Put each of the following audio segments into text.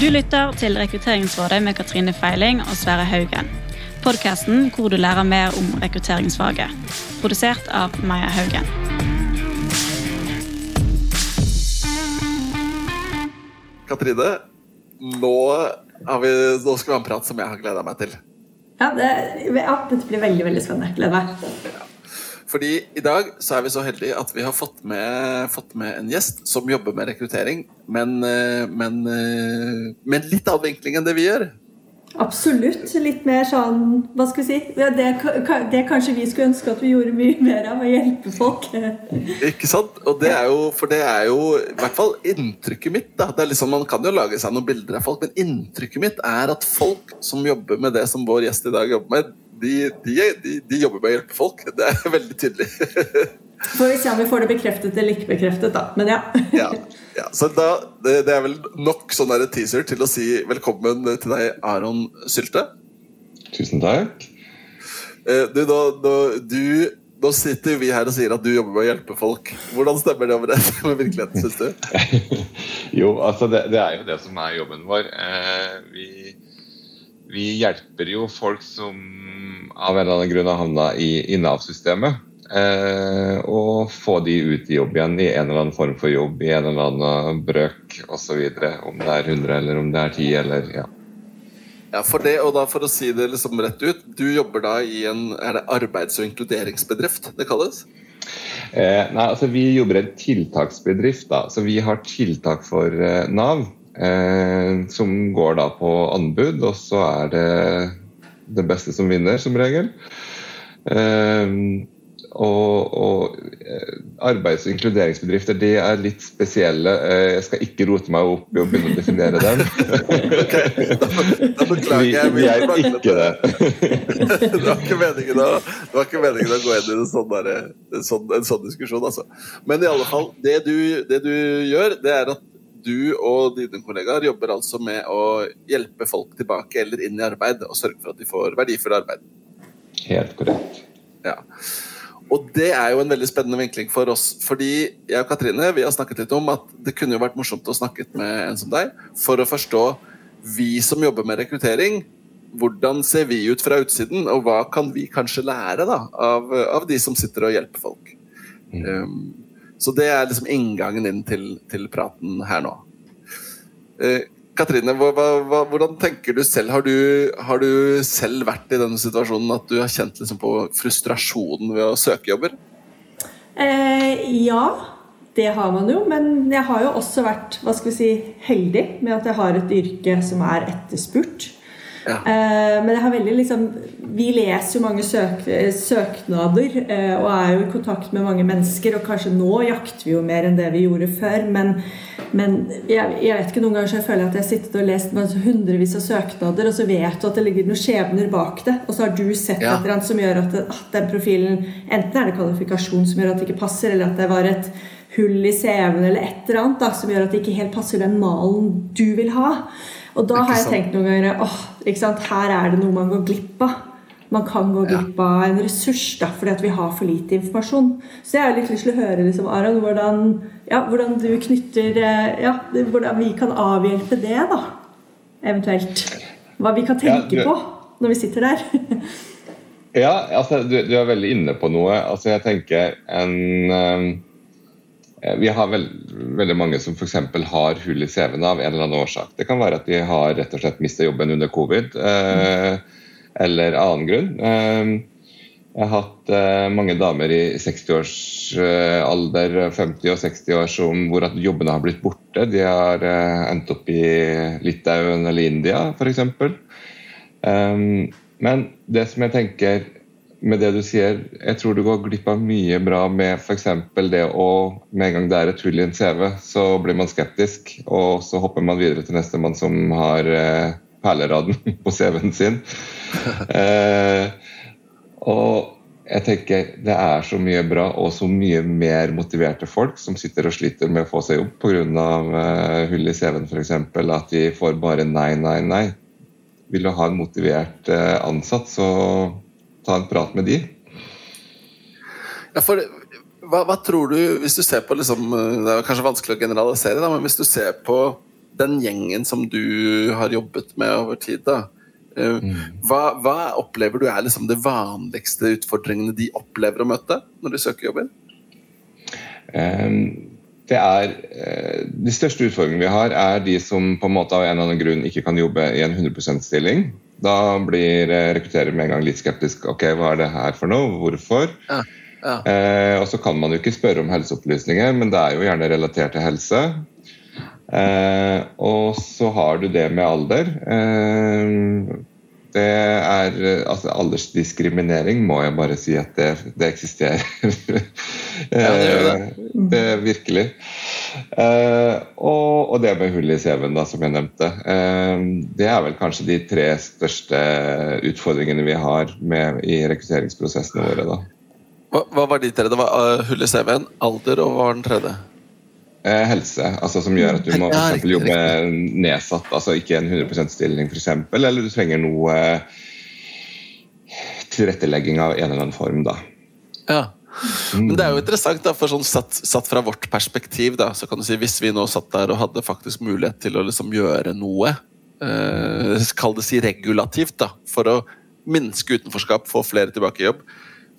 Du lytter til Rekrutteringsrådet med Katrine Feiling og Sverre Haugen. Podkasten hvor du lærer mer om rekrutteringsfaget. Produsert av Maja Haugen. Katrine, nå, har vi, nå skal vi ha en prat som jeg har gleda meg til. Ja, det, ja, dette blir veldig veldig spennende. Gleder meg. Fordi i dag så er vi så heldige at vi har fått med, fått med en gjest som jobber med rekruttering, men, eh, men eh, med litt annen vinkling enn det vi gjør. Absolutt. Litt mer sånn Hva skal vi si? Det, det kanskje vi skulle ønske at vi gjorde mye mer av, å hjelpe folk. Ikke sant? Og det er jo, for det er jo i hvert fall inntrykket mitt. da. Det er liksom, Man kan jo lage seg noen bilder av folk, men inntrykket mitt er at folk som jobber med det som vår gjest i dag jobber med, de, de, de, de jobber med å hjelpe folk. Det er veldig tydelig. Får vi se om vi får det bekreftet eller ikke bekreftet, da. Men ja. ja, ja. Så da, det, det, er vel nok sånn der teaser til å si velkommen til deg, Aron Sylte. Tusen takk. Eh, du, da, da, du, nå sitter vi her og sier at du jobber med å hjelpe folk. Hvordan stemmer det overens med virkeligheten, syns du? jo, altså det, det, er jo det som er jobben vår. Eh, vi, vi, hjelper jo folk som av en eller annen grunn har havna i, i Nav-systemet. Eh, og få de ut i jobb igjen i en eller annen form for jobb, i en eller annen brøk osv. Om det er 100 eller om det er 10 eller ja. Ja, for det, og da for å si det liksom rett ut, du jobber da i en er det arbeids- og inkluderingsbedrift det kalles? Eh, nei, altså Vi jobber i en tiltaksbedrift. da, så Vi har tiltak for eh, Nav. Eh, som går da på anbud, og så er det det beste som vinner, som regel. Eh, og, og eh, arbeids- og inkluderingsbedrifter de er litt spesielle. Jeg skal ikke rote meg opp i å begynne å definere dem. okay, da, da beklager jeg. Vi, er ikke det. det var ikke meningen å, ikke meningen å gå inn i en sånn, der, en sånn, en sånn diskusjon. Altså. Men i alle fall, det du, det du gjør, det er at du og dine kollegaer jobber altså med å hjelpe folk tilbake eller inn i arbeid, og sørge for at de får verdifull arbeid. Helt korrekt. Ja. Og det er jo en veldig spennende vinkling for oss. Fordi jeg og Katrine vi har snakket litt om at det kunne jo vært morsomt å snakke med en som deg, for å forstå vi som jobber med rekruttering. Hvordan ser vi ut fra utsiden, og hva kan vi kanskje lære da, av, av de som sitter og hjelper folk? Mm. Um, så det er liksom inngangen inn til, til praten her nå. Eh, Katrine, hva, hva, hvordan tenker du selv? Har du, har du, selv vært i denne situasjonen at du har kjent liksom på frustrasjonen ved å søke jobber? Eh, ja, det har man jo. Men jeg har jo også vært hva skal vi si, heldig med at jeg har et yrke som er etterspurt. Ja. Eh, men jeg har veldig liksom Vi leser jo mange søk, søknader eh, og er jo i kontakt med mange mennesker. Og kanskje nå jakter vi jo mer enn det vi gjorde før. Men, men jeg, jeg, vet ikke noen ganger så jeg føler at jeg har sittet og lest hundrevis av søknader, og så vet du at det ligger noen skjebner bak det. Og så har du sett ja. et eller annet som gjør at, at den profilen Enten er det kvalifikasjon som gjør at det ikke passer, eller at det var et hull i CV-en eller et eller annet da, som gjør at det ikke helt passer den malen du vil ha. Og da har jeg tenkt noen ganger åh, her er det noe man går glipp av. Man kan gå glipp av en ressurs da, fordi at vi har for lite informasjon. Så jeg har litt lyst til å høre liksom, Aron, hvordan, ja, hvordan du knytter eh, ja, Hvordan vi kan avhjelpe det, da. Eventuelt. Hva vi kan tenke ja, du, på når vi sitter der. ja, altså, du, du, er veldig inne på noe. Altså, jeg tenker en um vi har veld, veldig mange som f.eks. har hull i CV-en av en eller annen årsak. Det kan være at de har rett og slett mistet jobben under covid, eh, eller annen grunn. Eh, jeg har hatt eh, mange damer i 60-årsalder, eh, 50 og 60 år, som, hvor at jobbene har blitt borte. De har eh, endt opp i Litauen eller India, f.eks. Um, men det som jeg tenker med det du sier, jeg tror du går glipp av mye bra med f.eks. det å Med en gang det er et hull i en CV, så blir man skeptisk, og så hopper man videre til nestemann som har eh, perleraden på CV-en sin. eh, og jeg tenker det er så mye bra og så mye mer motiverte folk som sitter og sliter med å få seg jobb pga. Eh, hull i CV-en f.eks. At de får bare nei, nei, nei. Vil du ha en motivert eh, ansatt, så ta en prat med de. Ja, for hva, hva, tror du, hvis du ser på liksom, Det er kanskje vanskelig å generalisere, da, men hvis du ser på den gjengen som du har jobbet med over tid, da, eh, mm. hva, hva, opplever du er liksom det vanligste utfordringene de opplever å møte når de søker jobber? Det er, uh, De største utfordringene vi har, er de som på en måte av en eller annen grunn ikke kan jobbe i en 100 %-stilling. Da blir uh, rekrutterer med en gang litt skeptisk. Ok, hva er det her for noe? Hvorfor? Ja. Ja. Eh, og så kan man jo ikke spørre om helseopplysninger, men det er jo gjerne relatert til helse. Eh, og så har du det med alder. Eh, det er altså Aldersdiskriminering må jeg bare si at det, det eksisterer. ja, det gjør det. Eh, det virkelig. Eh, og, og, det med hull i CV-en, da, som jeg nevnte. Eh, det er vel kanskje de tre største utfordringene vi har med, i rekrutteringsprosessene våre. da. Hva, hva var de tre? Det var uh, hull i CV-en, alder og hva var den tredje? Eh, helse, altså som gjør at du må for eksempel, jobbe nedsatt, altså ikke en 100% stilling f.eks., eller du trenger noe tilrettelegging av en eller annen form. da. Ja. Men det er jo interessant, da, for sånn satt, satt, fra vårt perspektiv, da, så kan du si hvis vi nå satt der og hadde faktisk mulighet til å liksom gjøre noe, eh, kall det si regulativt, da, for å minske utenforskap, få flere tilbake i jobb,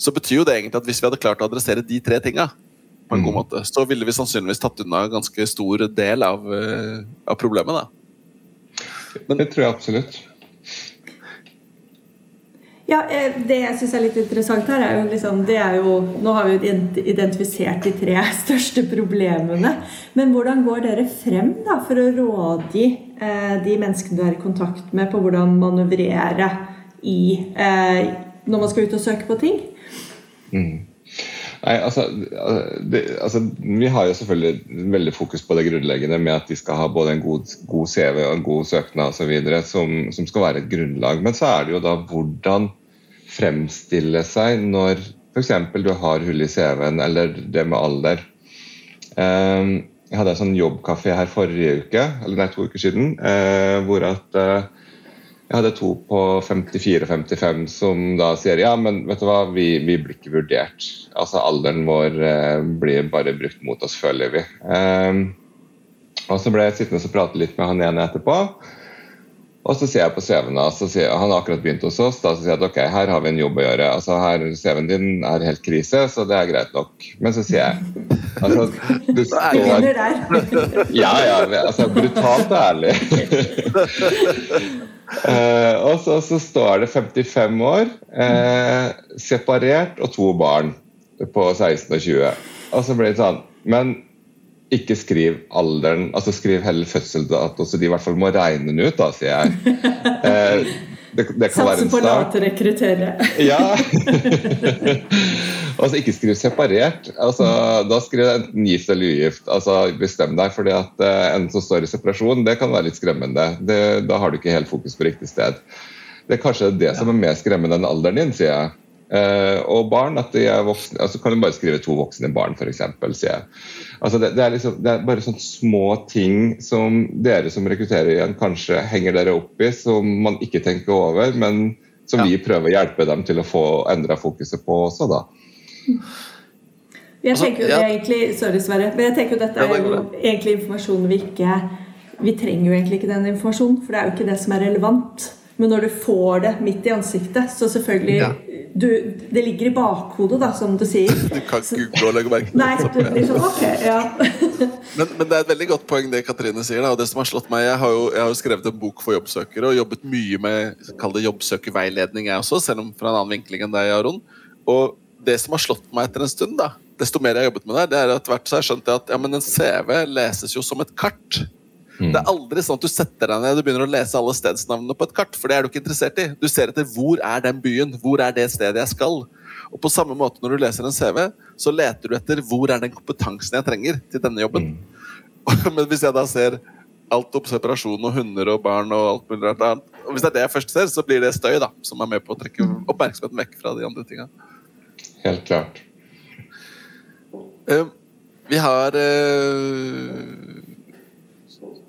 så betyr jo det egentlig at hvis vi hadde klart å adressere de tre tinga, på en god mm. måte, så ville vi sannsynligvis tatt unna en ganske stor del av, uh, av problemet. Da. Men, det tror jeg absolutt. Ja, eh, Det jeg syns er litt interessant her, er jo liksom det er jo, Nå har vi identifisert de tre største problemene. Men hvordan går dere frem da for å rådgi eh, de menneskene du er i kontakt med, på hvordan manøvrere i, eh, når man skal ut og søke på ting? Mm. Nei, altså, det, altså, Vi har jo selvfølgelig veldig fokus på det grunnleggende med at de skal ha både en god, god CV og en god søknad osv. Som, som skal være et grunnlag. Men så er det jo da hvordan fremstille seg når f.eks. du har hull i CV-en eller det med alder. Um, jeg hadde en sånn jobbkafé her forrige uke, eller nei, to uker siden, uh, hvor at uh, jeg hadde to på 54-55 som da sier ja, men vet du hva, vi, vi blir ikke vurdert. Altså Alderen vår eh, blir bare brukt mot oss, føler vi. Eh, og Så ble jeg sittende og prate litt med han ene etterpå. Og så ser jeg på CV-en hans, han har akkurat begynt hos oss. Da så sier jeg at ok, her har vi en jobb å gjøre. altså her CV-en din er helt krise, så det er greit nok. Men så sier jeg altså, du står, Ja, ja. altså Brutalt ærlig. Uh, og så, så, står det 55 år, eh, separert og to barn på 16 og 20. Og så blir det sånn Men ikke skriv alderen, altså skriv heller fødselsdato, så de i hvert fall må regne den ut, da, sier jeg. Uh, det, det kan Satser på late rekruttere. ja. altså, ikke skriv separert. Altså, da skriv enten gift eller ugift. Altså, bestem deg, fordi at uh, en som står i separasjon, det kan være litt skremmende. Det, da har du ikke helt fokus på riktig sted. Det er kanskje det som er mer skremmende enn alderen din, sier jeg. Uh, og barn, at de er voksne, altså kan du bare skrive to voksne barn, f.eks. Altså det, det, er liksom, det, er bare sånne små ting som dere som rekrutterer igjen, kanskje henger dere opp i, som man ikke tenker over, men som ja. vi prøver å hjelpe dem til å få endra fokuset på også, da. Jeg tenker jo det egentlig, Sorry, Sverre. Men jeg tenker jo dette er jo egentlig informasjon vi ikke Vi trenger jo egentlig ikke den informasjonen, for det er jo ikke det som er relevant. Men når du får det midt i ansiktet, så selvfølgelig ja du, det ligger i bakhodet, da, som du sier. Du kan ikke google og legge merke til blir sånn, ok, ja. men, men, det er et veldig godt poeng det Katrine sier. Da, og det som har slått meg, Jeg har jo, jeg har jo skrevet en bok for jobbsøkere og jobbet mye med kall det jobbsøkerveiledning, jeg også, selv om fra en annen vinkling enn deg, Aron. Og det som har slått meg etter en stund, da, desto mer jeg har jobbet med det, det er at hvert så har jeg skjønt at ja, men en CV leses jo som et kart. Mm. Det er aldri sånn at du setter deg ned og begynner å lese alle stedsnavnene på et kart, for det er du ikke interessert i. Du ser etter hvor er den byen, hvor er det stedet jeg skal. Og på samme måte når du leser en CV, så leter du etter hvor er den kompetansen jeg trenger til denne jobben. Mm. Men hvis jeg da ser alt opp separasjon og hunder og barn og alt mulig annet, og hvis det er det jeg først ser, så blir det støy da, som er med på å trekke mm. oppmerksomheten vekk fra de andre tinga. Helt klart. Uh, vi har uh,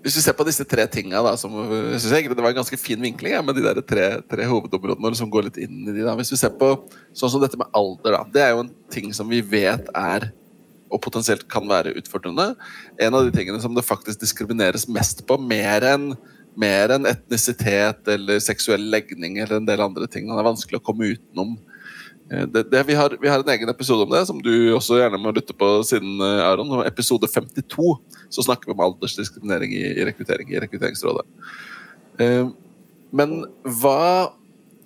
hvis vi ser på disse tre tinga, da, som jeg synes egentlig det var en ganske fin vinkling ja, med de der tre, tre hovedområdene som går litt inn i de da. Hvis vi ser på sånn som dette med alder, da. Det er jo en ting som vi vet er og potensielt kan være utfordrende. En av de tingene som det faktisk diskrimineres mest på, mer enn mer enn etnisitet eller seksuell legning eller en del andre ting. Det er vanskelig å komme utenom. Eh, det, det, vi, har, vi, har, en egen episode om det, som du også gjerne må lytte på siden, eh, Aron. Episode 52 så snakker vi om aldersdiskriminering i, i rekruttering i Rekrutteringsrådet. Uh, men hva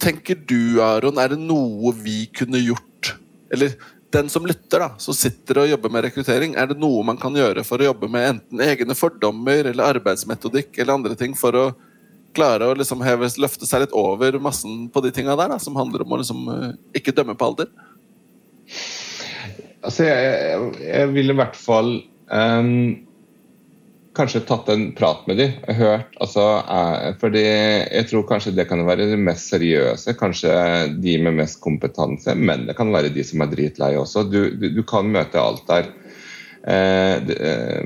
tenker du, Aron, er det noe vi kunne gjort? Eller den som lytter, da, som sitter og jobber med rekruttering, er det noe man kan gjøre for å jobbe med enten egne fordommer eller arbeidsmetodikk eller andre ting for å klare å liksom heve, løfte seg litt over massen på de tinga der, da, som handler om å liksom uh, ikke dømme på alder? Altså, jeg, jeg, jeg vil i hvert fall um, kanskje tatt en prat med dem. Hørt, altså, jeg, fordi jeg tror kanskje det kan være de mest seriøse, kanskje de med mest kompetanse. Men det kan være de som er dritlei også. Du, du, du kan møte alt der. Eh, det, eh,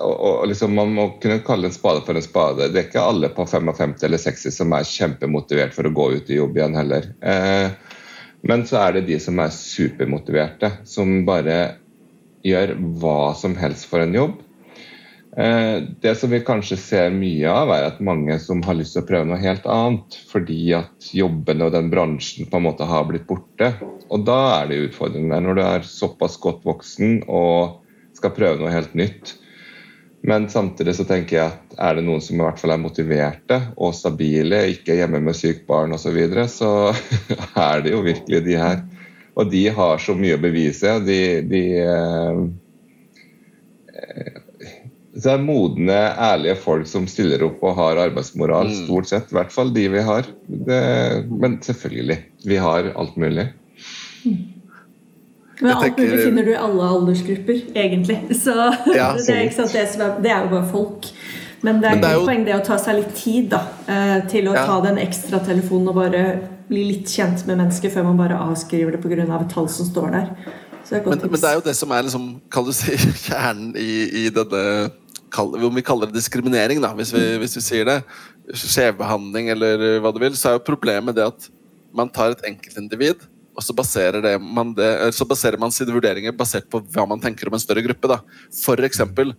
og, og, liksom Man må kunne kalle en spade for en spade. Det er ikke alle på 55 eller 60 som er kjempemotivert for å gå ut i jobb igjen heller. Eh, men så er det de som er supermotiverte, som bare gjør hva som helst for en jobb. Eh, det som vi kanskje ser mye av, er at mange som har lyst til å prøve noe helt annet, fordi at jobben og den bransjen på en måte har blitt borte. Og da er det utfordrende når du er såpass godt voksen og skal prøve noe helt nytt. Men samtidig så tenker jeg at er det noen som i hvert fall er motiverte og stabile, ikke hjemme med sykt barn osv., så, videre, så er det jo virkelig de her. Og de har så mye å bevise. De, de eh, så er modne, ærlige folk som stiller opp og har arbeidsmoral, mm. stort sett. I hvert fall de vi har. Det, men selvfølgelig, vi har alt mulig. Mm. Men alt mulig finner du i alle aldersgrupper, egentlig. Så ja, det, er, sant, det, er, det, er, jo bare folk. Men det er, et jo... poeng det å ta seg litt tid da, eh, til å ja. ta den ekstra telefonen og bare bli litt kjent med mennesket før man bare avskriver det pga. Av et tall som står der. Det men, men, det er jo det som er liksom, kan du si, kjernen i, i denne om vi kaller det diskriminering, da, hvis vi, hvis vi sier det, skjevbehandling eller hva du vil, så er jo problemet det at man tar et enkeltindivid, og så baserer, man det, så baserer man sine vurderinger basert på hva man tenker om en større gruppe. Da. For eksempel,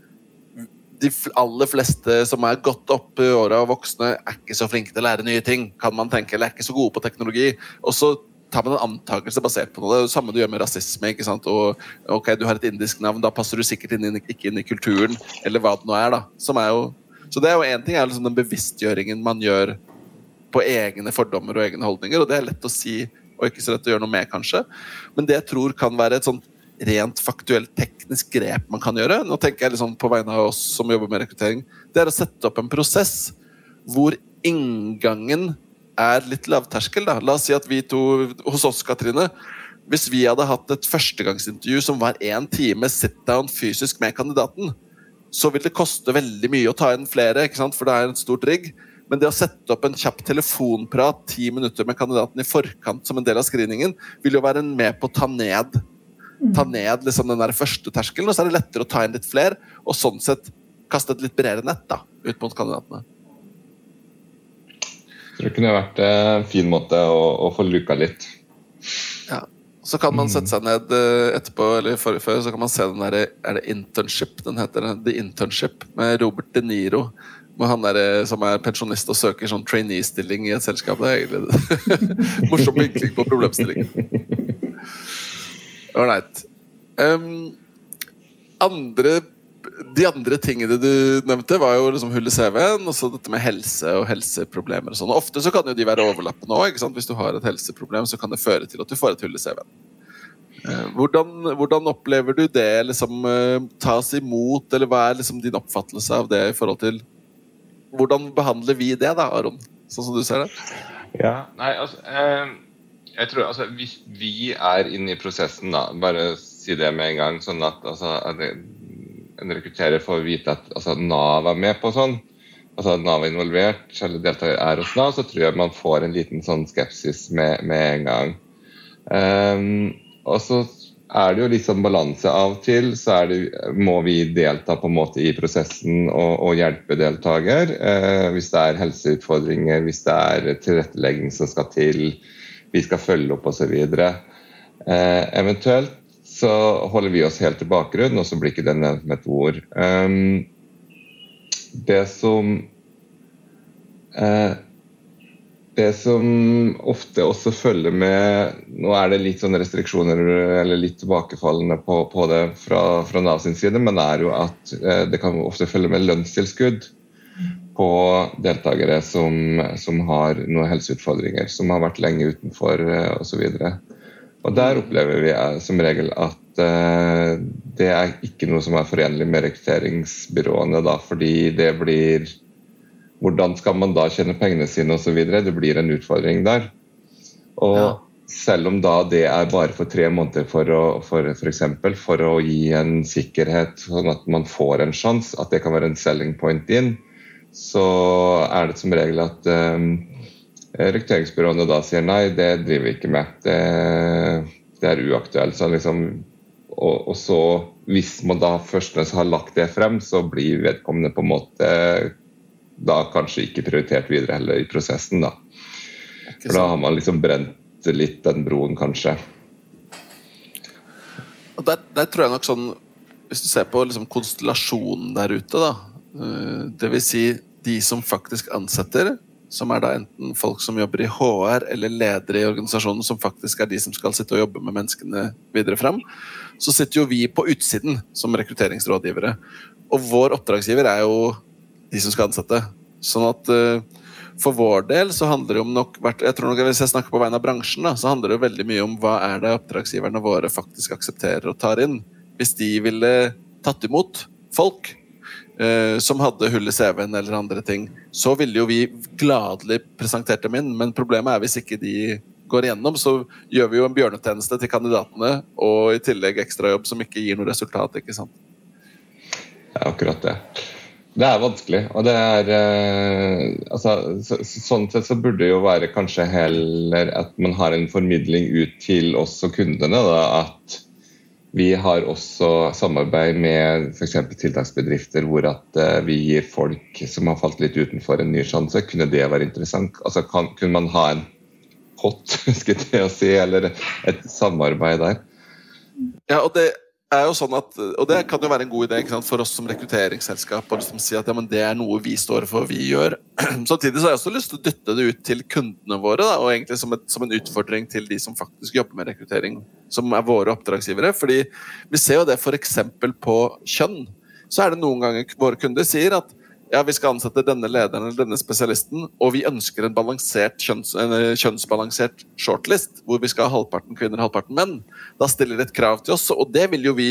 de aller fleste som er godt opp i åra og voksne, er ikke så flinke til å lære nye ting, kan man tenke, eller er ikke så gode på teknologi. Og så tar man en antakelse basert på noe. Det er det samme du gjør med rasisme. ikke sant? Og ok, Du har et indisk navn, da passer du sikkert inn, ikke inn i kulturen, eller hva det nå er. da. Som er jo, så det er jo én ting er liksom den bevisstgjøringen man gjør på egne fordommer og egne holdninger, og det er lett å si og ikke så lett å gjøre noe med, kanskje. Men det jeg tror kan være et sånt rent faktuelt teknisk grep man kan gjøre, nå tenker jeg liksom på vegne av oss som jobber med rekruttering, det er å sette opp en prosess hvor inngangen er litt lavterskel. Da. La oss si at vi to hos oss, Katrine Hvis vi hadde hatt et førstegangsintervju som var én time sit down fysisk med kandidaten, så vil det koste veldig mye å ta inn flere, for det er en stort rigg. Men det å sette opp en kjapp telefonprat ti minutter med kandidaten i forkant som en del av screeningen, vil jo være med på å ta ned, ta ned liksom den der første terskelen. Og så er det lettere å ta inn litt flere, og sånn sett kaste et litt bredere nett da, ut mot kandidatene. Det kunne vært en fin måte å, å få luka litt. Ja. Så kan man sette seg ned eh, etterpå, eller forrige før, så kan man se den der, er det Internship den heter? The Internship med Robert De Niro. Han der, eh, som er pensjonist og søker sånn trainee-stilling i et selskap. Det er egentlig morsom vinkling på problemstillingen. Ålreit. Um, andre de andre tingene du nevnte, var jo liksom hull i CV-en og så dette med helse og helseproblemer. og sånn. Ofte så kan jo de være overlappende òg. Hvis du har et helseproblem, så kan det føre til at du får et hull i CV-en. Eh, hvordan, hvordan, opplever du det liksom, tas imot, eller hva er liksom din oppfattelse av det i forhold til Hvordan behandler vi det, da, Aron? Sånn som du ser det? Ja, nei, altså eh, jeg tror, altså, Hvis vi er inne i prosessen, da, bare si det med en gang, sånn at altså, en rekrutterer får vite at altså, Nav er med på sånn, altså at Nav er involvert, eller deltaker er hos Nav, så tror jeg man får en liten sånn skepsis med, med en gang. Um, og så er det jo litt sånn balanse av og til. Så det, må vi delta på en måte i prosessen og, og hjelpe deltaker. Eh, hvis det er helseutfordringer, hvis det er tilrettelegging som skal til, vi skal følge opp osv. Eh, eventuelt så holder vi oss helt i bakgrunnen, og så blir ikke det nevnt med et ord. Eh, det som uh, det som ofte også følger med Nå er det litt sånne restriksjoner eller litt tilbakefallende på, på det fra, fra, Nav sin side, men det er jo at uh, det kan ofte følge med lønnstilskudd på deltakere som, som har noen helseutfordringer, som har vært lenge utenfor uh, osv. Der opplever vi eh, som regel at det er ikke noe som er forenlig med rekrutteringsbyråene, da, fordi det blir Hvordan skal man da tjene pengene sine osv.? Det blir en utfordring der. Og ja. selv om da det er bare for tre måneder for å, for, for, eksempel, for å gi en sikkerhet, sånn at man får en sjanse, at det kan være en selling point inn, så er det som regel at um, rekrutteringsbyråene da sier nei, det driver vi ikke med. Det, det er uaktuelt. Så liksom, og, og, så, hvis man da først har lagt det frem, så blir vedkommende på en måte da kanskje ikke prioritert videre heller i prosessen. da. For da har man liksom brent litt den broen, kanskje. Og der, der, tror jeg nok sånn Hvis du ser på liksom konstellasjonen der ute, da. Eh, det vil si de som faktisk ansetter, som er da enten folk som jobber i HR eller ledere i organisasjonen, som faktisk er de som skal sitte og jobbe med menneskene videre frem, så sitter jo vi på utsiden som rekrutteringsrådgivere. Og vår oppdragsgiver er jo de som skal ansette. Sånn at uh, for vår del så handler det om nok jeg tror nok Hvis jeg snakker på vegne av bransjen, da, så handler det veldig mye om hva er det oppdragsgiverne våre faktisk aksepterer og tar inn. Hvis de ville tatt imot folk uh, som hadde hull i CV-en eller andre ting, så ville jo vi gladelig presentert dem inn. Men problemet er hvis ikke de går igjennom, så gjør vi jo en bjørnetjeneste til kandidatene, og i tillegg ekstrajobb som ikke gir noe resultat. ikke sant? Det er akkurat det. Det er vanskelig. og det er eh, altså, så, Sånn sett så burde det jo være kanskje heller at man har en formidling ut til oss og kundene. da, at vi har også samarbeid med f.eks. tiltaksbedrifter hvor at uh, vi gir folk som har falt litt utenfor, en ny sjanse. Kunne det være interessant? Altså, kan, kunne man ha en pott, skal jeg si, eller et samarbeid der? Ja, og det er jo sånn at, og det kan jo være en god idé sant, for oss som rekrutteringsselskap å liksom si at ja, det er noe vi står for, vi gjør. Samtidig så har jeg også lyst til å dytte det ut til kundene våre, da, og egentlig som, et, som, en utfordring til de som faktisk jobber med rekruttering, som er våre oppdragsgivere. fordi vi ser jo det f.eks. på kjønn. Så er det noen ganger våre kunder sier at ja, vi skal ansette denne lederen eller denne spesialisten, og vi ønsker en, kjønns, en kjønnsbalansert shortlist, hvor vi skal ha halvparten kvinner og halvparten menn. Da stiller det et krav til oss, og det vil jo vi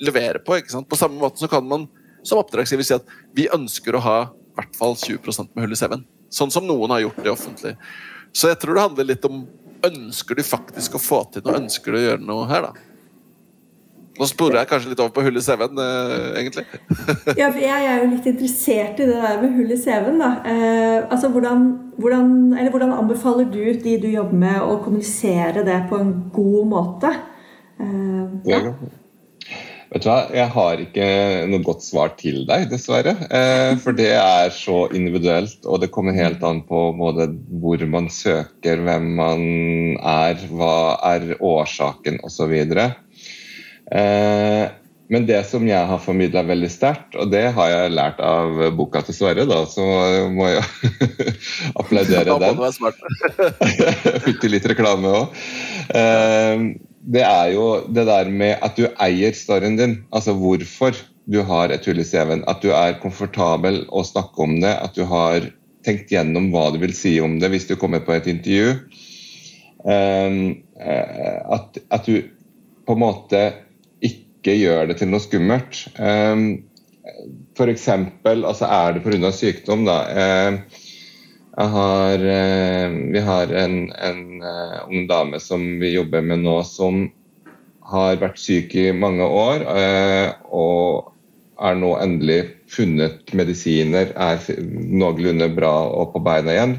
levere på. ikke sant? På samme måte så kan man som oppdragsgiver si at vi ønsker å ha i hvert fall 20% med hull i CV-en. Sånn som noen har gjort det offentlig. Så jeg tror det handler litt om ønsker du faktisk å få til noe, ønsker du å gjøre noe her, da. Nå sporer jeg kanskje litt over på hull i CV-en, eh, egentlig. ja, for jeg er jo litt interessert i det der med hull i CV-en. da. Eh, altså, hvordan, hvordan, eller hvordan anbefaler du de du jobber med, å kommunisere det på en god måte? Eh, ja. Vet du hva, Jeg har ikke noe godt svar til deg, dessverre. Eh, for det er så individuelt, og det kommer helt an på både hvor man søker, hvem man er, hva er årsaken osv. Eh, men det som jeg har formidla veldig sterkt, og det har jeg lært av boka til Sverre, da, så må jeg applaudere den. Putte litt reklame òg. Eh, det er jo det der med at du eier storyen din. Altså hvorfor du har et hull i CV-en. At du er komfortabel å snakke om det. At du har tenkt gjennom hva du vil si om det hvis du kommer på et intervju. Eh, at, at du på en måte ikke gjør det til noe skummelt. F.eks. for eksempel, altså er det pga. sykdom, da. Ehm, har, eh, vi har en, en uh, ung dame som vi jobber med nå, som har vært syk i mange år. Uh, og er nå endelig funnet medisiner, er noenlunde bra og på beina igjen.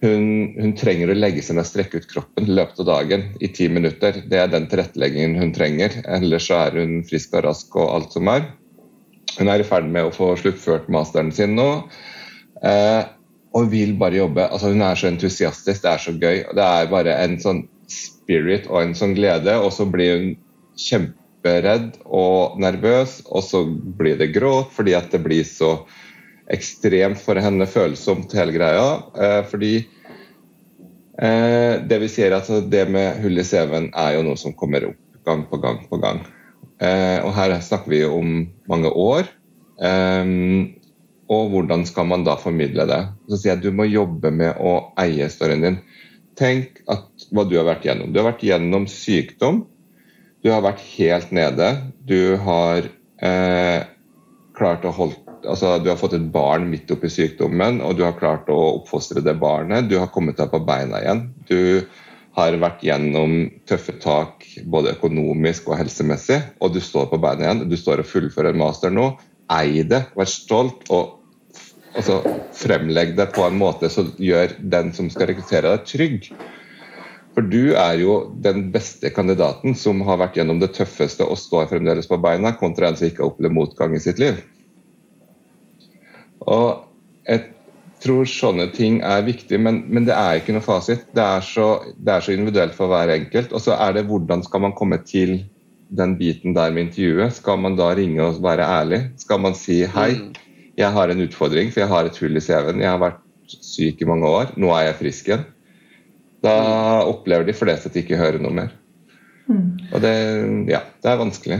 Hun, hun, trenger å legge seg ned og strekke ut kroppen i løpet av dagen i ti minutter. Det er den tilretteleggingen hun trenger. Ellers så er hun frisk og rask og alt som er. Hun er i ferd med å få sluttført masteren sin nå. Eh, og vil bare jobbe. Altså, hun er så entusiastisk, det er så gøy. Det er bare en sånn spirit og en sånn glede. Og så blir hun kjemperedd og nervøs, og så blir det gråt fordi at det blir så ekstremt for henne følsomt, hele greia. Eh, fordi eh, det vi sier at det med hull i CV-en er jo noe som kommer opp gang på gang på gang. Eh, og her snakker vi om mange år. Og hvordan skal man da formidle det? Så sier jeg du må jobbe med å eie storyen din. Tenk at hva du har vært gjennom. Du har vært gjennom sykdom. Du har vært helt nede. Du har eh, klart å holde altså Du har fått et barn midt oppi sykdommen, og du har klart å oppfostre det barnet. Du har kommet deg på beina igjen. Du har vært gjennom tøffe tak både økonomisk og helsemessig, og du står på beina igjen. Du står og fullfører en master nå. Ei det, vær stolt, og altså, fremlegg det på en måte som gjør den som skal rekruttere deg, trygg. For du er jo den beste kandidaten som har vært gjennom det tøffeste og står fremdeles på beina, kontra en som ikke har opplevd motgang i sitt liv. Og jeg tror sånne ting er viktig, men, men det er ikke noe fasit. Det er, så, det er, så, individuelt for hver enkelt. Og så er det hvordan skal man komme til den biten der med intervjuet. Skal man da ringe og være ærlig? Skal man si hei, mm. jeg har en utfordring, for jeg har et hull i CV-en. Jeg har vært syk i mange år, nå er jeg frisk igjen. Da opplever de fleste at de ikke hører noe mer. Mm. Og det, ja, det er vanskelig.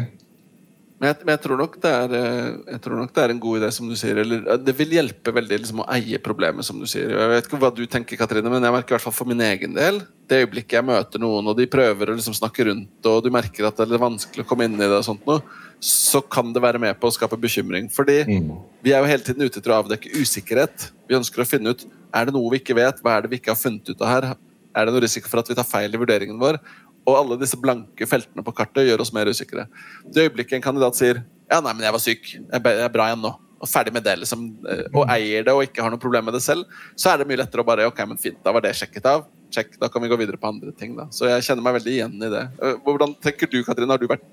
Men jeg, men jeg, tror er, eh, jeg, tror nok det er, en god idé, som du sier. Eller, det vil hjelpe veldig liksom, å eie problemet, som du sier. Jeg vet ikke hva du tenker, Katrine, men jeg merker i hvert fall for min egen del Det øyeblikket jeg møter noen, og de prøver å liksom, snakke rundt, og du merker at det er vanskelig å komme inn i det, og sånt noe, så kan det være med på å skape bekymring. Fordi mm. vi er jo hele tiden ute etter å avdekke usikkerhet. Vi ønsker å finne ut er det noe vi ikke vet, hva er det vi ikke har funnet ut av her. Er det noe risiko for at vi tar feil i vurderingen vår? Og alle disse blanke feltene på kartet gjør oss mer usikre. Det øyeblikket en kandidat sier ja, nei, men jeg var syk, jeg er bra igjen nå, og ferdig med det, liksom, eh, og eier det og ikke har noe problem med det selv, så er det mye lettere å bare ok, men fint, da var det sjekket av. Check, da kan vi gå videre på andre ting. da. Så jeg kjenner meg veldig igjen i det. Eh, hvordan tenker du, Katrine? Har du vært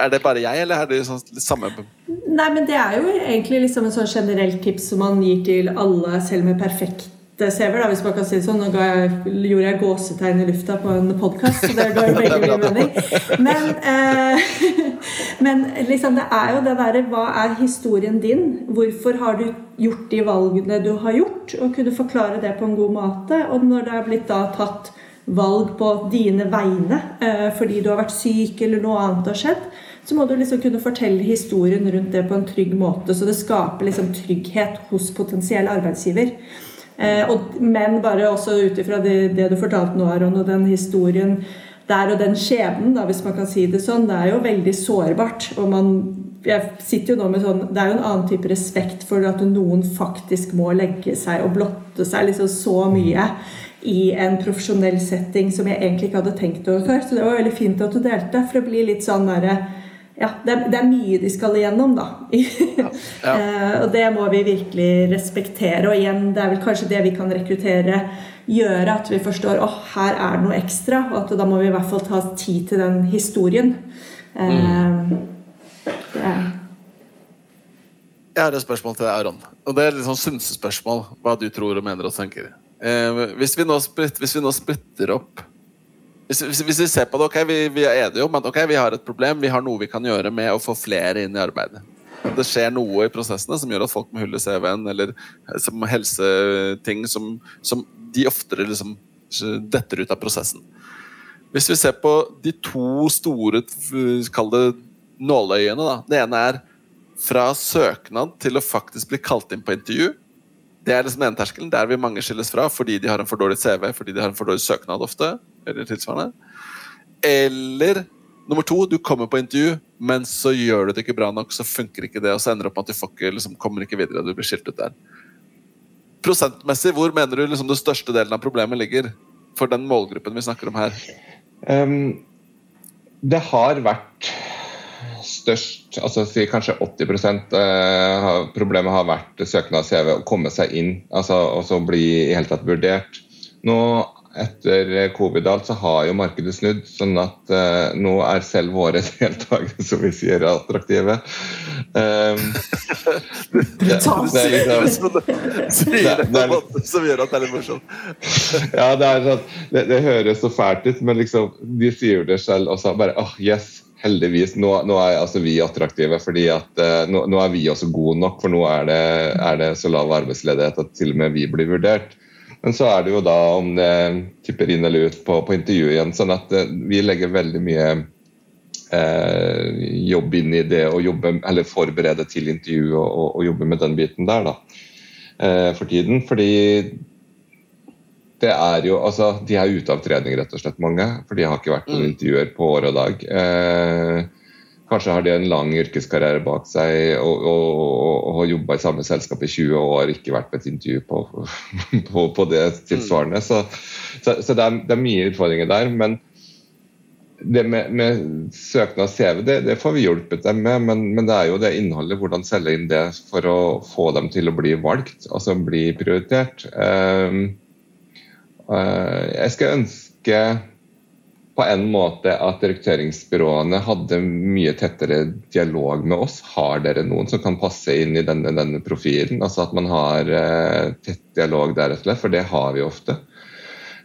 er det bare jeg, eller er det sånn, samme Nei, men Det er jo egentlig liksom en sånn generelt tips som man gir til alle, selv med perfekt CV-er, hvis man kan si det sånn. Nå jeg, gjorde jeg gåsetegn i lufta på en podkast, så det ga jo veldig mye mening. Men, eh, men liksom, det er jo det derre Hva er historien din? Hvorfor har du gjort de valgene du har gjort? Og kunne forklare det på en god måte. Og når det er blitt da tatt valg på dine vegne eh, fordi du har vært syk eller noe annet har skjedd, så må du liksom kunne fortelle historien rundt det på en trygg måte. Så det skaper liksom trygghet hos potensiell arbeidsgiver. Eh, og, men bare også ut ifra det, det, du fortalte nå, Aron, og den historien der og den skjebnen, da, hvis man kan si det sånn, det er jo veldig sårbart. Og man jeg sitter jo nå med sånn Det er jo en annen type respekt for at noen faktisk må legge seg og blotte seg liksom så mye i en profesjonell setting som jeg egentlig ikke hadde tenkt over før. Så det var veldig fint at du delte, for det blir litt sånn derre ja, det det er, mye de skal igjennom, da. Ja, ja. uh, og det må vi virkelig respektere. Og igjen, det er vel kanskje det vi kan rekruttere gjøre, at vi forstår at her er det noe ekstra. Og at da må vi i hvert fall ta tid til den historien. Uh, det. Jeg har et spørsmål til deg, Aron. Og det er litt sånn synsespørsmål. Hva du tror og mener og tenker. Uh, hvis, vi splitt, hvis vi nå splitter opp hvis, hvis, vi ser på det, ok, vi, vi er enige om at okay, vi har et problem, vi har noe vi kan gjøre med å få flere inn i arbeidet. Det skjer noe i prosessene som gjør at folk med hull i CV-en eller eh, som helseting som, som de oftere liksom detter ut av prosessen. Hvis vi ser på de to store kall det nåløyene, da. Det ene er fra søknad til å faktisk bli kalt inn på intervju. Det er liksom den terskelen. Der vil mange skilles fra fordi de har en for dårlig CV, fordi de har en for dårlig søknad ofte eller tilsvarende. Eller nummer to, du kommer på intervju, men så gjør du det ikke bra nok, så funker ikke det, og så ender det opp med at du ikke, liksom, kommer ikke videre, du blir skilt ut der. Prosentmessig, hvor mener du liksom, den største delen av problemet ligger? For den målgruppen vi snakker om her. Um, det har vært størst, altså si kanskje 80 uh, Problemet har vært søknad CV, å komme seg inn altså, og så bli i hele tatt vurdert. Nå etter covid alt så har jo markedet snudd, sånn at uh, nå er selv våre deltakere, som vi sier, attraktive. Um, det, det, er liksom, det, det er som gjør at det er litt morsomt. ja, det, er sånn, det, det høres så fælt ut, men liksom, de sier det selv også. bare, oh, yes, heldigvis. Nå, nå, er altså vi attraktive, fordi at uh, nå, nå, er vi også gode nok. For nå er det, er det, så lav arbeidsledighet at til og med vi blir vurdert. Men så er det jo da om det tipper inn eller ut på, på intervjuet igjen. sånn at uh, vi legger veldig mye eh, jobb inn i det å jobbe, eller forberede til intervju og, og, og jobbe med den biten der da, for tiden. Fordi det er jo Altså, de er ute av trening, rett og slett, mange. For de har ikke vært på mm. intervjuer på år og dag. Eh, kanskje har de en lang yrkeskarriere bak seg og, og, og har jobba i samme selskap i 20 år, og ikke vært på et intervju på, på, på det tilsvarende. Så, så, så det, er, det, er, mye utfordringer der. Men det med, med søknad CV, det, det, får vi hjulpet dem med. Men, men, det er jo det innholdet, hvordan selge inn det for å få dem til å bli valgt, altså bli prioritert. Eh, uh, jeg skal ønske på en måte at rekrutteringsbyråene hadde mye tettere dialog med oss. Har dere noen som kan passe inn i denne, denne profilen? Altså At man har uh, tett dialog der, for det har vi ofte.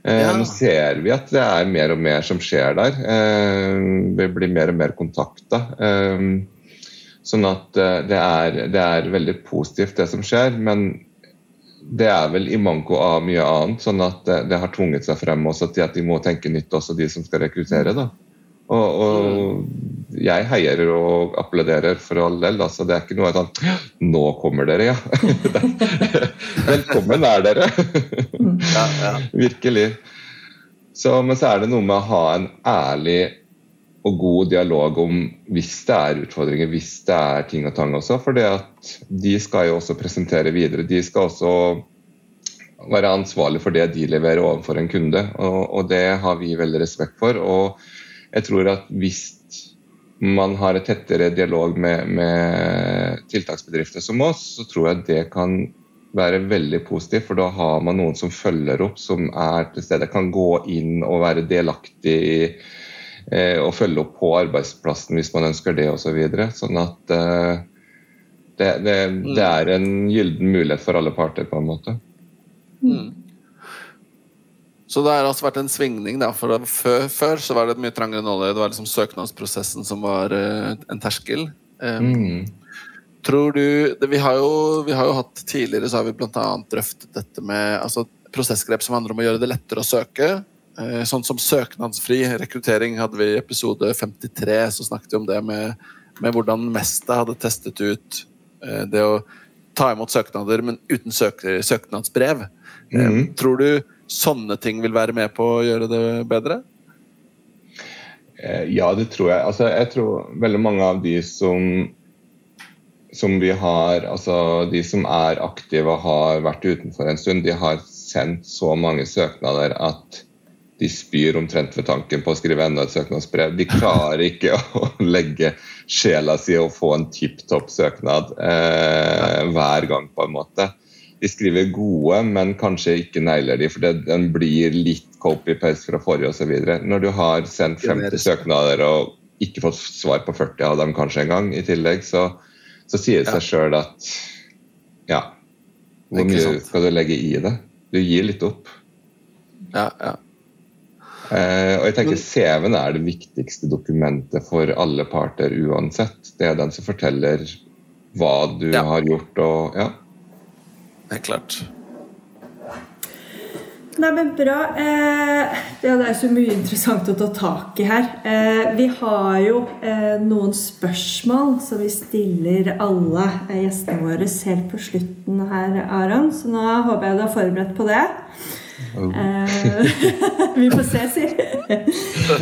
Uh, ja. Nå ser vi at det er mer og mer som skjer der. Uh, vi blir mer og mer kontakta. Sånn at det er, det er veldig positivt, det som skjer. Men det er vel i manko av mye annet, sånn at det, det, har tvunget seg frem også til at de må tenke nytt, også de som skal rekruttere. da. Og, og jeg heier og applauderer for all del. Altså, det er ikke noe sånn Nå kommer dere, ja! Velkommen er dere! Virkelig. Så, men så er det noe med å ha en ærlig og god dialog om hvis det er utfordringer, hvis det er ting og tang også. For de skal jo også presentere videre. De skal også være ansvarlig for det de leverer overfor en kunde. Og, og det har vi veldig respekt for. Og jeg tror at hvis man har et tettere dialog med, med tiltaksbedrifter som oss, så tror jeg det kan være veldig positivt, for da har man noen som følger opp, som er til stede, kan gå inn og være delaktig i og følge opp på arbeidsplassen hvis man ønsker det osv. Så sånn at eh, det, det, det, er en gylden mulighet for alle parter, på en måte. Mm. Så det har altså vært en svingning, da. For før, før så var det mye trangere nåløye. Det var liksom søknadsprosessen som var uh, en terskel. Um, mm. Tror du det, vi, har jo, vi, har jo, hatt Tidligere så har vi bl.a. drøftet dette med altså, prosessgrep som handler om å gjøre det lettere å søke. Eh, sånn som søknadsfri rekruttering hadde vi i episode 53. Så snakket vi om det med, med hvordan Mesta hadde testet ut eh, det å ta imot søknader, men uten søk søknadsbrev. Mm. Tror du sånne ting vil være med på å gjøre det bedre? Ja, det tror jeg. Altså, jeg tror veldig mange av de som som vi har, altså De som er aktive og har vært utenfor en stund, de har sendt så mange søknader at de spyr omtrent ved tanken på å skrive enda et søknadsbrev. De klarer ikke å legge sjela si og få en tipp topp søknad eh, hver gang, på en måte. De skriver gode, men kanskje ikke negler de, for den blir litt copy-paste fra forrige osv. Når du har sendt 50 søknader og ikke fått svar på 40 av dem kanskje en gang i tillegg, så, så sier det seg sjøl at ja, hvor mye skal du legge i det? Du gir litt opp. Ja, ja. Eh, og jeg tenker CV-en er det viktigste dokumentet for alle parter uansett. Det er den som forteller hva du ja. har gjort og Ja. Det er klart. Nei, men bra. Eh, det er så mye interessant å ta tak i her. Eh, vi har jo eh, noen spørsmål som vi stiller alle eh, gjestene våre helt på slutten her, Aron. Så nå håper jeg du har forberedt på det. Uh, vi får se, sier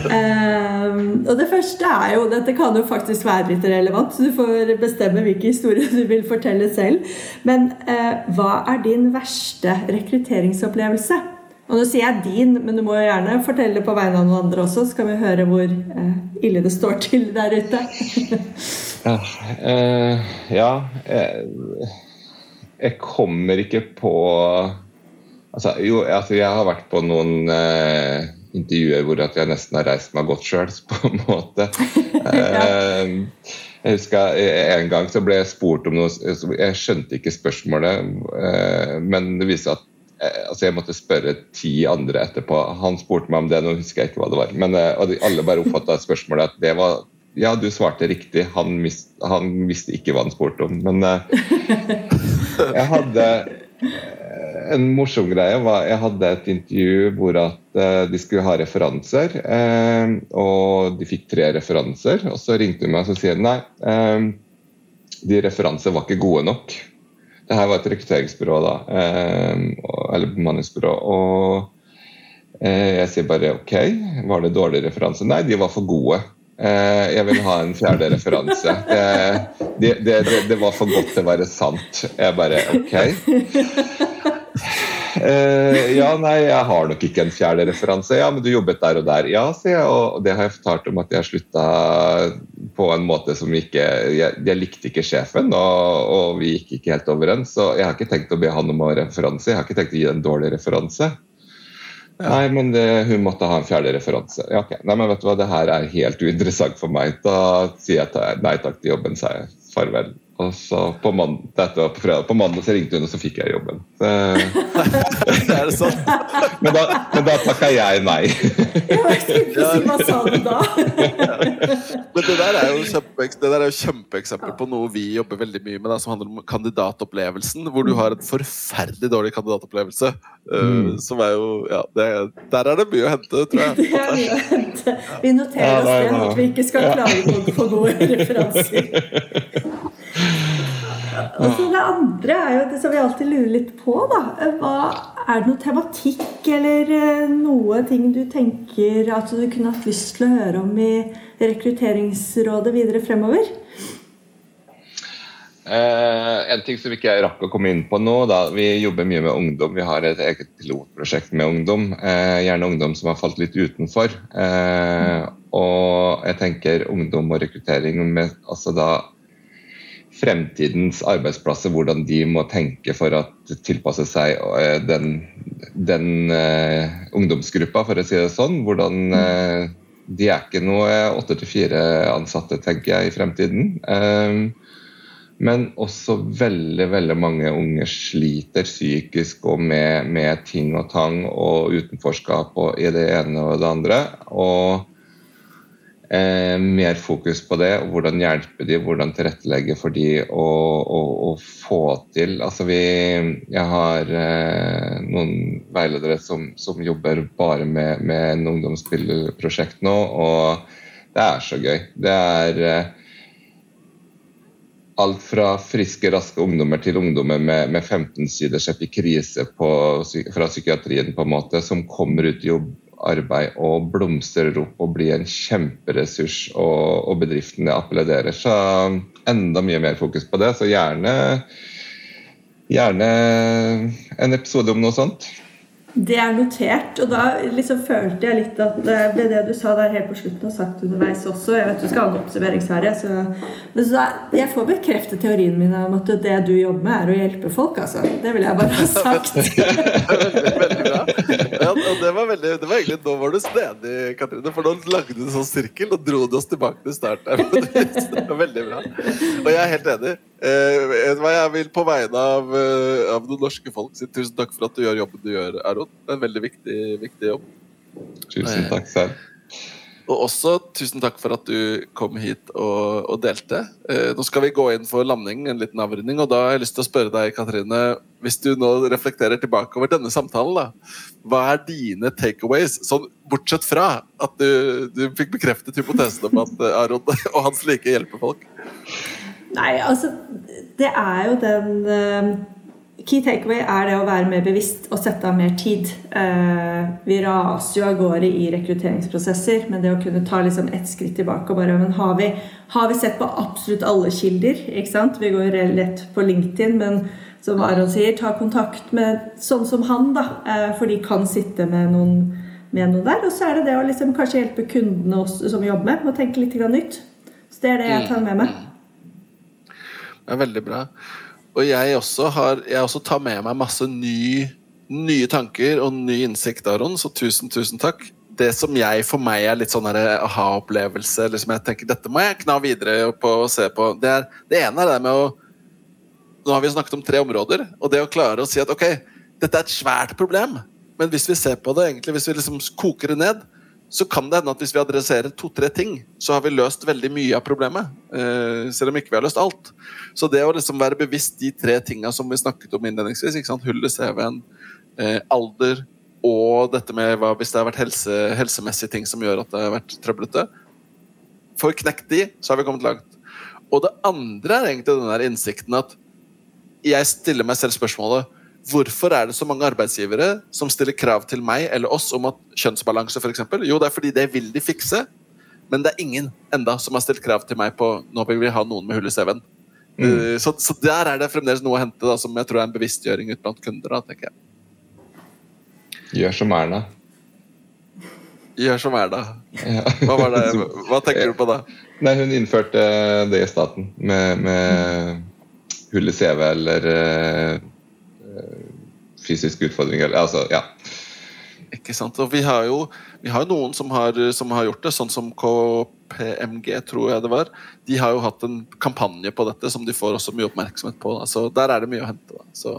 uh, og det første er jo Dette kan jo faktisk være litt relevant, så du får bestemme hvilken historie du vil fortelle selv. Men uh, hva er din verste rekrutteringsopplevelse? Og nå sier jeg din, men du må jo gjerne fortelle på vegne av noen andre også, så kan vi høre hvor ille det står til der ute. ja, ja jeg, jeg kommer ikke på Altså, jo, altså, jeg har vært på noen eh, intervjuer hvor jeg nesten har reist meg godt sjøl, på en måte. eh, jeg husker En gang så ble jeg spurt om noe Jeg skjønte ikke spørsmålet, eh, men det viste at eh, altså jeg måtte spørre ti andre etterpå. Han spurte meg om det, nå husker jeg ikke hva det var. Men, eh, og de, alle bare oppfatta spørsmålet at det var ja, du svarte riktig. Han, mist, han, visste ikke hva han spurte om. Men jeg hadde en morsom greie var Jeg hadde et intervju hvor at uh, de skulle ha referanser. Uh, og de fikk tre referanser. Og så ringte hun meg og sier nei, uh, de referansene var ikke gode nok. Det her var et rekrutteringsbyrå, da. eller bemanningsbyrå. Og jeg sier bare OK, var det dårlig referanse? Nei, de var for gode. Jeg vil ha en fjerde referanse. Det, det, det, det, var for godt til å være sant. Jeg bare OK. Uh, ja, nei, jeg har nok ikke en fjerde referanse. Ja, men du jobbet der og der. Ja, sier jeg, og det har jeg fortalt om at jeg slutta på en måte som ikke Jeg, jeg likte ikke sjefen, og, og, vi gikk ikke helt overens. Så jeg har ikke tenkt å be han om ha referanse. Jeg har ikke tenkt å gi en dårlig referanse. Ja. Nei, men det, hun måtte ha en fjerde referanse. Ja, ok. Nei, men vet du hva, det her er helt uinteressant for meg. Da sier jeg nei takk til jobben, sier jeg. Farvel. Og så på, mandag, dette var på, fredag, på mandag så ringte hun, og så fikk jeg jobben. Så, er det sånn? men da, men da takka jeg nei. Hva sa du da? men det der er jo kjempe, kjempeeksempel på noe vi jobber veldig mye med, da, som handler om kandidatopplevelsen. Hvor du har en forferdelig dårlig kandidatopplevelse. Uh, mm. Som er jo Ja, det, der er det mye å hente, tror jeg. Det er mye å hente. Vi noterer oss det, at vi ikke skal klage på gode referanser. Og så Det andre er jo det som vi alltid lurer litt på. da. Hva, er det noe tematikk eller eh, noe ting du tenker at du kunne hatt lyst til å høre om i Rekrutteringsrådet videre fremover? Eh, en ting som ikke jeg rakk å komme inn på nå. Da. Vi jobber mye med ungdom. Vi har et eget pilotprosjekt med ungdom. Eh, gjerne ungdom som har falt litt utenfor. Eh, og jeg tenker ungdom og rekruttering med altså da fremtidens arbeidsplasser, hvordan de må tenke for å tilpasse seg eh, den, den uh, ungdomsgruppa, for å si det sånn. Hvordan uh, De er ikke noe åtte til fire-ansatte, tenker jeg, i fremtiden. Um, men også veldig veldig mange unge sliter psykisk og med, med ting og tang og utenforskap og i det ene og det andre. Og eh, mer fokus på det. og Hvordan hjelpe de, hvordan tilrettelegge for de å, å, å få til Altså vi Jeg har eh, noen veiledere som, som, jobber bare med, med en ungdomsspillprosjekt nå, og det er så gøy. Det er eh, alt fra friske, raske ungdommer til ungdommer med, med 15 siders epikrise på, fra psykiatrien på en måte, som kommer ut i jobb arbeid og blomstrer opp og blir en kjemperessurs, og, og bedriftene appellerer. Så enda mye mer fokus på det. Så gjerne, gjerne en episode om noe sånt. Det er notert, og da liksom følte jeg litt at det ble det du sa der helt på slutten og sagt underveis også Jeg vet du skal ha en oppsummeringsherre, så, men så jeg får bekreftet teorien min om at det du jobber med, er å hjelpe folk, altså. Det vil jeg bare ha sagt. veldig, bra. Ja, og det var, veldig, det var egentlig Nå var du snedig, Katrine, for nå lagde du en sånn sirkel og dro du oss tilbake til start. Det var veldig bra. Og jeg er helt enig. Eh, jeg vil på vegne av, eh, av noen norske folk si tusen takk for at du gjør jobben du gjør, Aron. Det er en veldig viktig, viktig jobb. Tusen takk selv. Og også tusen takk for at du kom hit og, og delte. Eh, nå skal vi gå inn for landing, en liten avrunding, og da har jeg lyst til å spørre deg, Katrine, hvis du nå reflekterer tilbake over denne samtalen, da, hva er dine takeaways, sånn bortsett fra at du, du fikk bekreftet hypotesen om at Aron og hans like hjelper folk? Nei, altså Det er jo den uh, Key takeaway er det å være mer bevisst og sette av mer tid. Uh, vi raser jo av gårde i rekrutteringsprosesser, men det å kunne ta liksom ett skritt tilbake og bare men har vi, har vi sett på absolutt alle kilder? ikke sant? Vi går lett på LinkedIn, men som Aron sier, ta kontakt med sånn som han, da. Uh, for de kan sitte med noen, med noen der. Og så er det det å liksom kanskje hjelpe kundene også, som vi jobber med, med å tenke litt nytt. Så det er det jeg tar med meg. Det er veldig bra. Og jeg også, har, jeg også tar med meg masse ny, nye tanker og ny innsikt, Aron, så tusen, tusen takk. Det som jeg for meg er litt sånn aha-opplevelse, eller som jeg tenker dette må jeg kna videre på og se på, det, er, det ene er det med å Nå har vi snakket om tre områder, og det å klare å si at ok, dette er et svært problem, men hvis vi ser på det egentlig, hvis vi liksom koker det ned, så kan det hende at hvis vi adresserer to-tre ting, så har vi løst veldig mye av problemet. Eh, selv om ikke vi har løst alt. Så det å liksom være bevisst de tre tinga som vi snakket om innledningsvis, ikke sant? hull i CV-en, eh, alder og dette med hva hvis det har vært helse, helsemessige ting som gjør at det har vært trøblete. Vi knekt de, så har vi kommet langt. Og det andre er egentlig den der innsikten at jeg stiller meg selv spørsmålet Hvorfor er det så mange arbeidsgivere som stiller krav til meg eller oss om at kjønnsbalanse f.eks.? Jo, det er fordi det vil de fikse, men det er ingen enda som har stilt krav til meg på nå vil vi ha noen med hull i CV-en. Mm. Uh, så, så, der er det fremdeles noe å hente da, som jeg tror er en bevisstgjøring ut blant kunder. Da, tenker jeg. Gjør som Erna. Gjør som Erna. Hva, var det? Hva tenker du på da? Nei, Hun innførte det i staten med, med hull i CV eller uh, fysisk utfordring. Altså, ja. Ikke sant. Og vi har jo, vi har noen som har, som har, gjort det, sånn som KPMG, tror jeg det var. De har jo hatt en kampanje på dette som de får også mye oppmerksomhet på. Så der er det mye å hente. Da. Så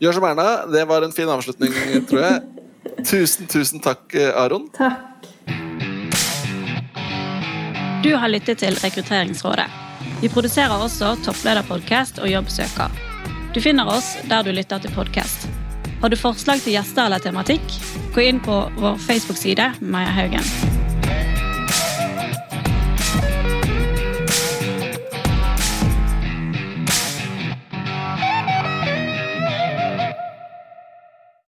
gjør som Erna. Det var en fin avslutning, tror jeg. Tusen, tusen takk, Aron. Takk. Du har lyttet til Rekrutteringsrådet. Vi produserer også Topplederpodkast og Jobbsøker. Du finner oss der du lytter til podkast. Har du forslag til gjester eller tematikk, gå inn på vår Facebook-side Maja Haugen.